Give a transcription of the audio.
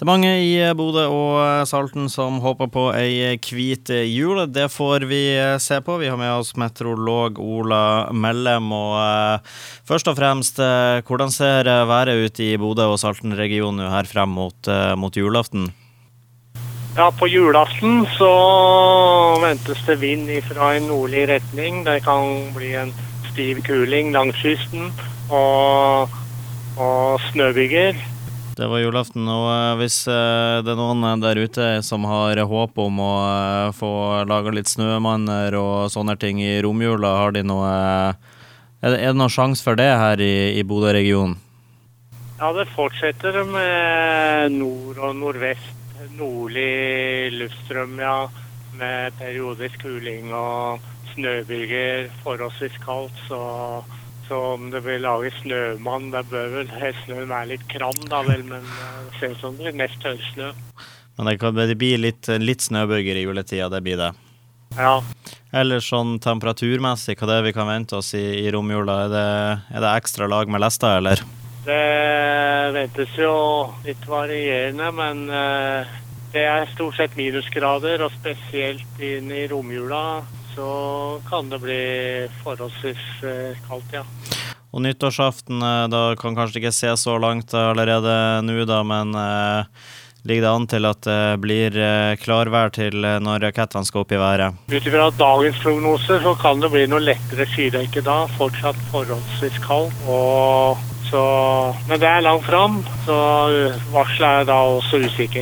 Det er mange i Bodø og Salten som håper på ei hvit jul. Det får vi se på. Vi har med oss meteorolog Ola Mellem. Og uh, først og fremst, uh, hvordan ser været ut i Bodø og Salten-regionen her frem mot, mot, julaften? Ja, På julaften så ventes det vind fra en nordlig retning. Det kan bli en stiv kuling langs kysten og, og snøbyger. Det var julaften, og eh, hvis eh, det er noen der ute som har håp om å eh, få laga litt snømanner og sånne ting i romjula, har de noe Er det, noen sjanse for det her i Bodø-regionen? Ja, det fortsetter med nord og nordvest. Nordlig luftstrøm, ja. Med periodisk kuling og snøbyger. Forholdsvis kaldt, så så om det blir laget snømann, det bør vel snøen være litt kram, da vel. Men det ser ut som det blir mest tørrsnø. Men det, kan, det blir litt, litt snøbyger i juletida, det blir det? Ja. Eller sånn temperaturmessig, hva det er vi kan vente oss i, i romjula? Er det, er det ekstra lag med lester, eller? Det ventes jo litt varierende, men uh, det er stort sett minusgrader. Og spesielt inn i romjula så kan det bli forholdsvis eh, kaldt, ja. Og nyttårsaften, eh, da kan kanskje ikke se så langt allerede nå, da, men eh, ligger det an til at det blir eh, klarvær til når rakettene skal opp i været? Ut ifra dagens prognose så kan det bli noe lettere skydekke da. Fortsatt forholdsvis kaldt. Og så, men det er langt fram, så varselet er da også usikkert.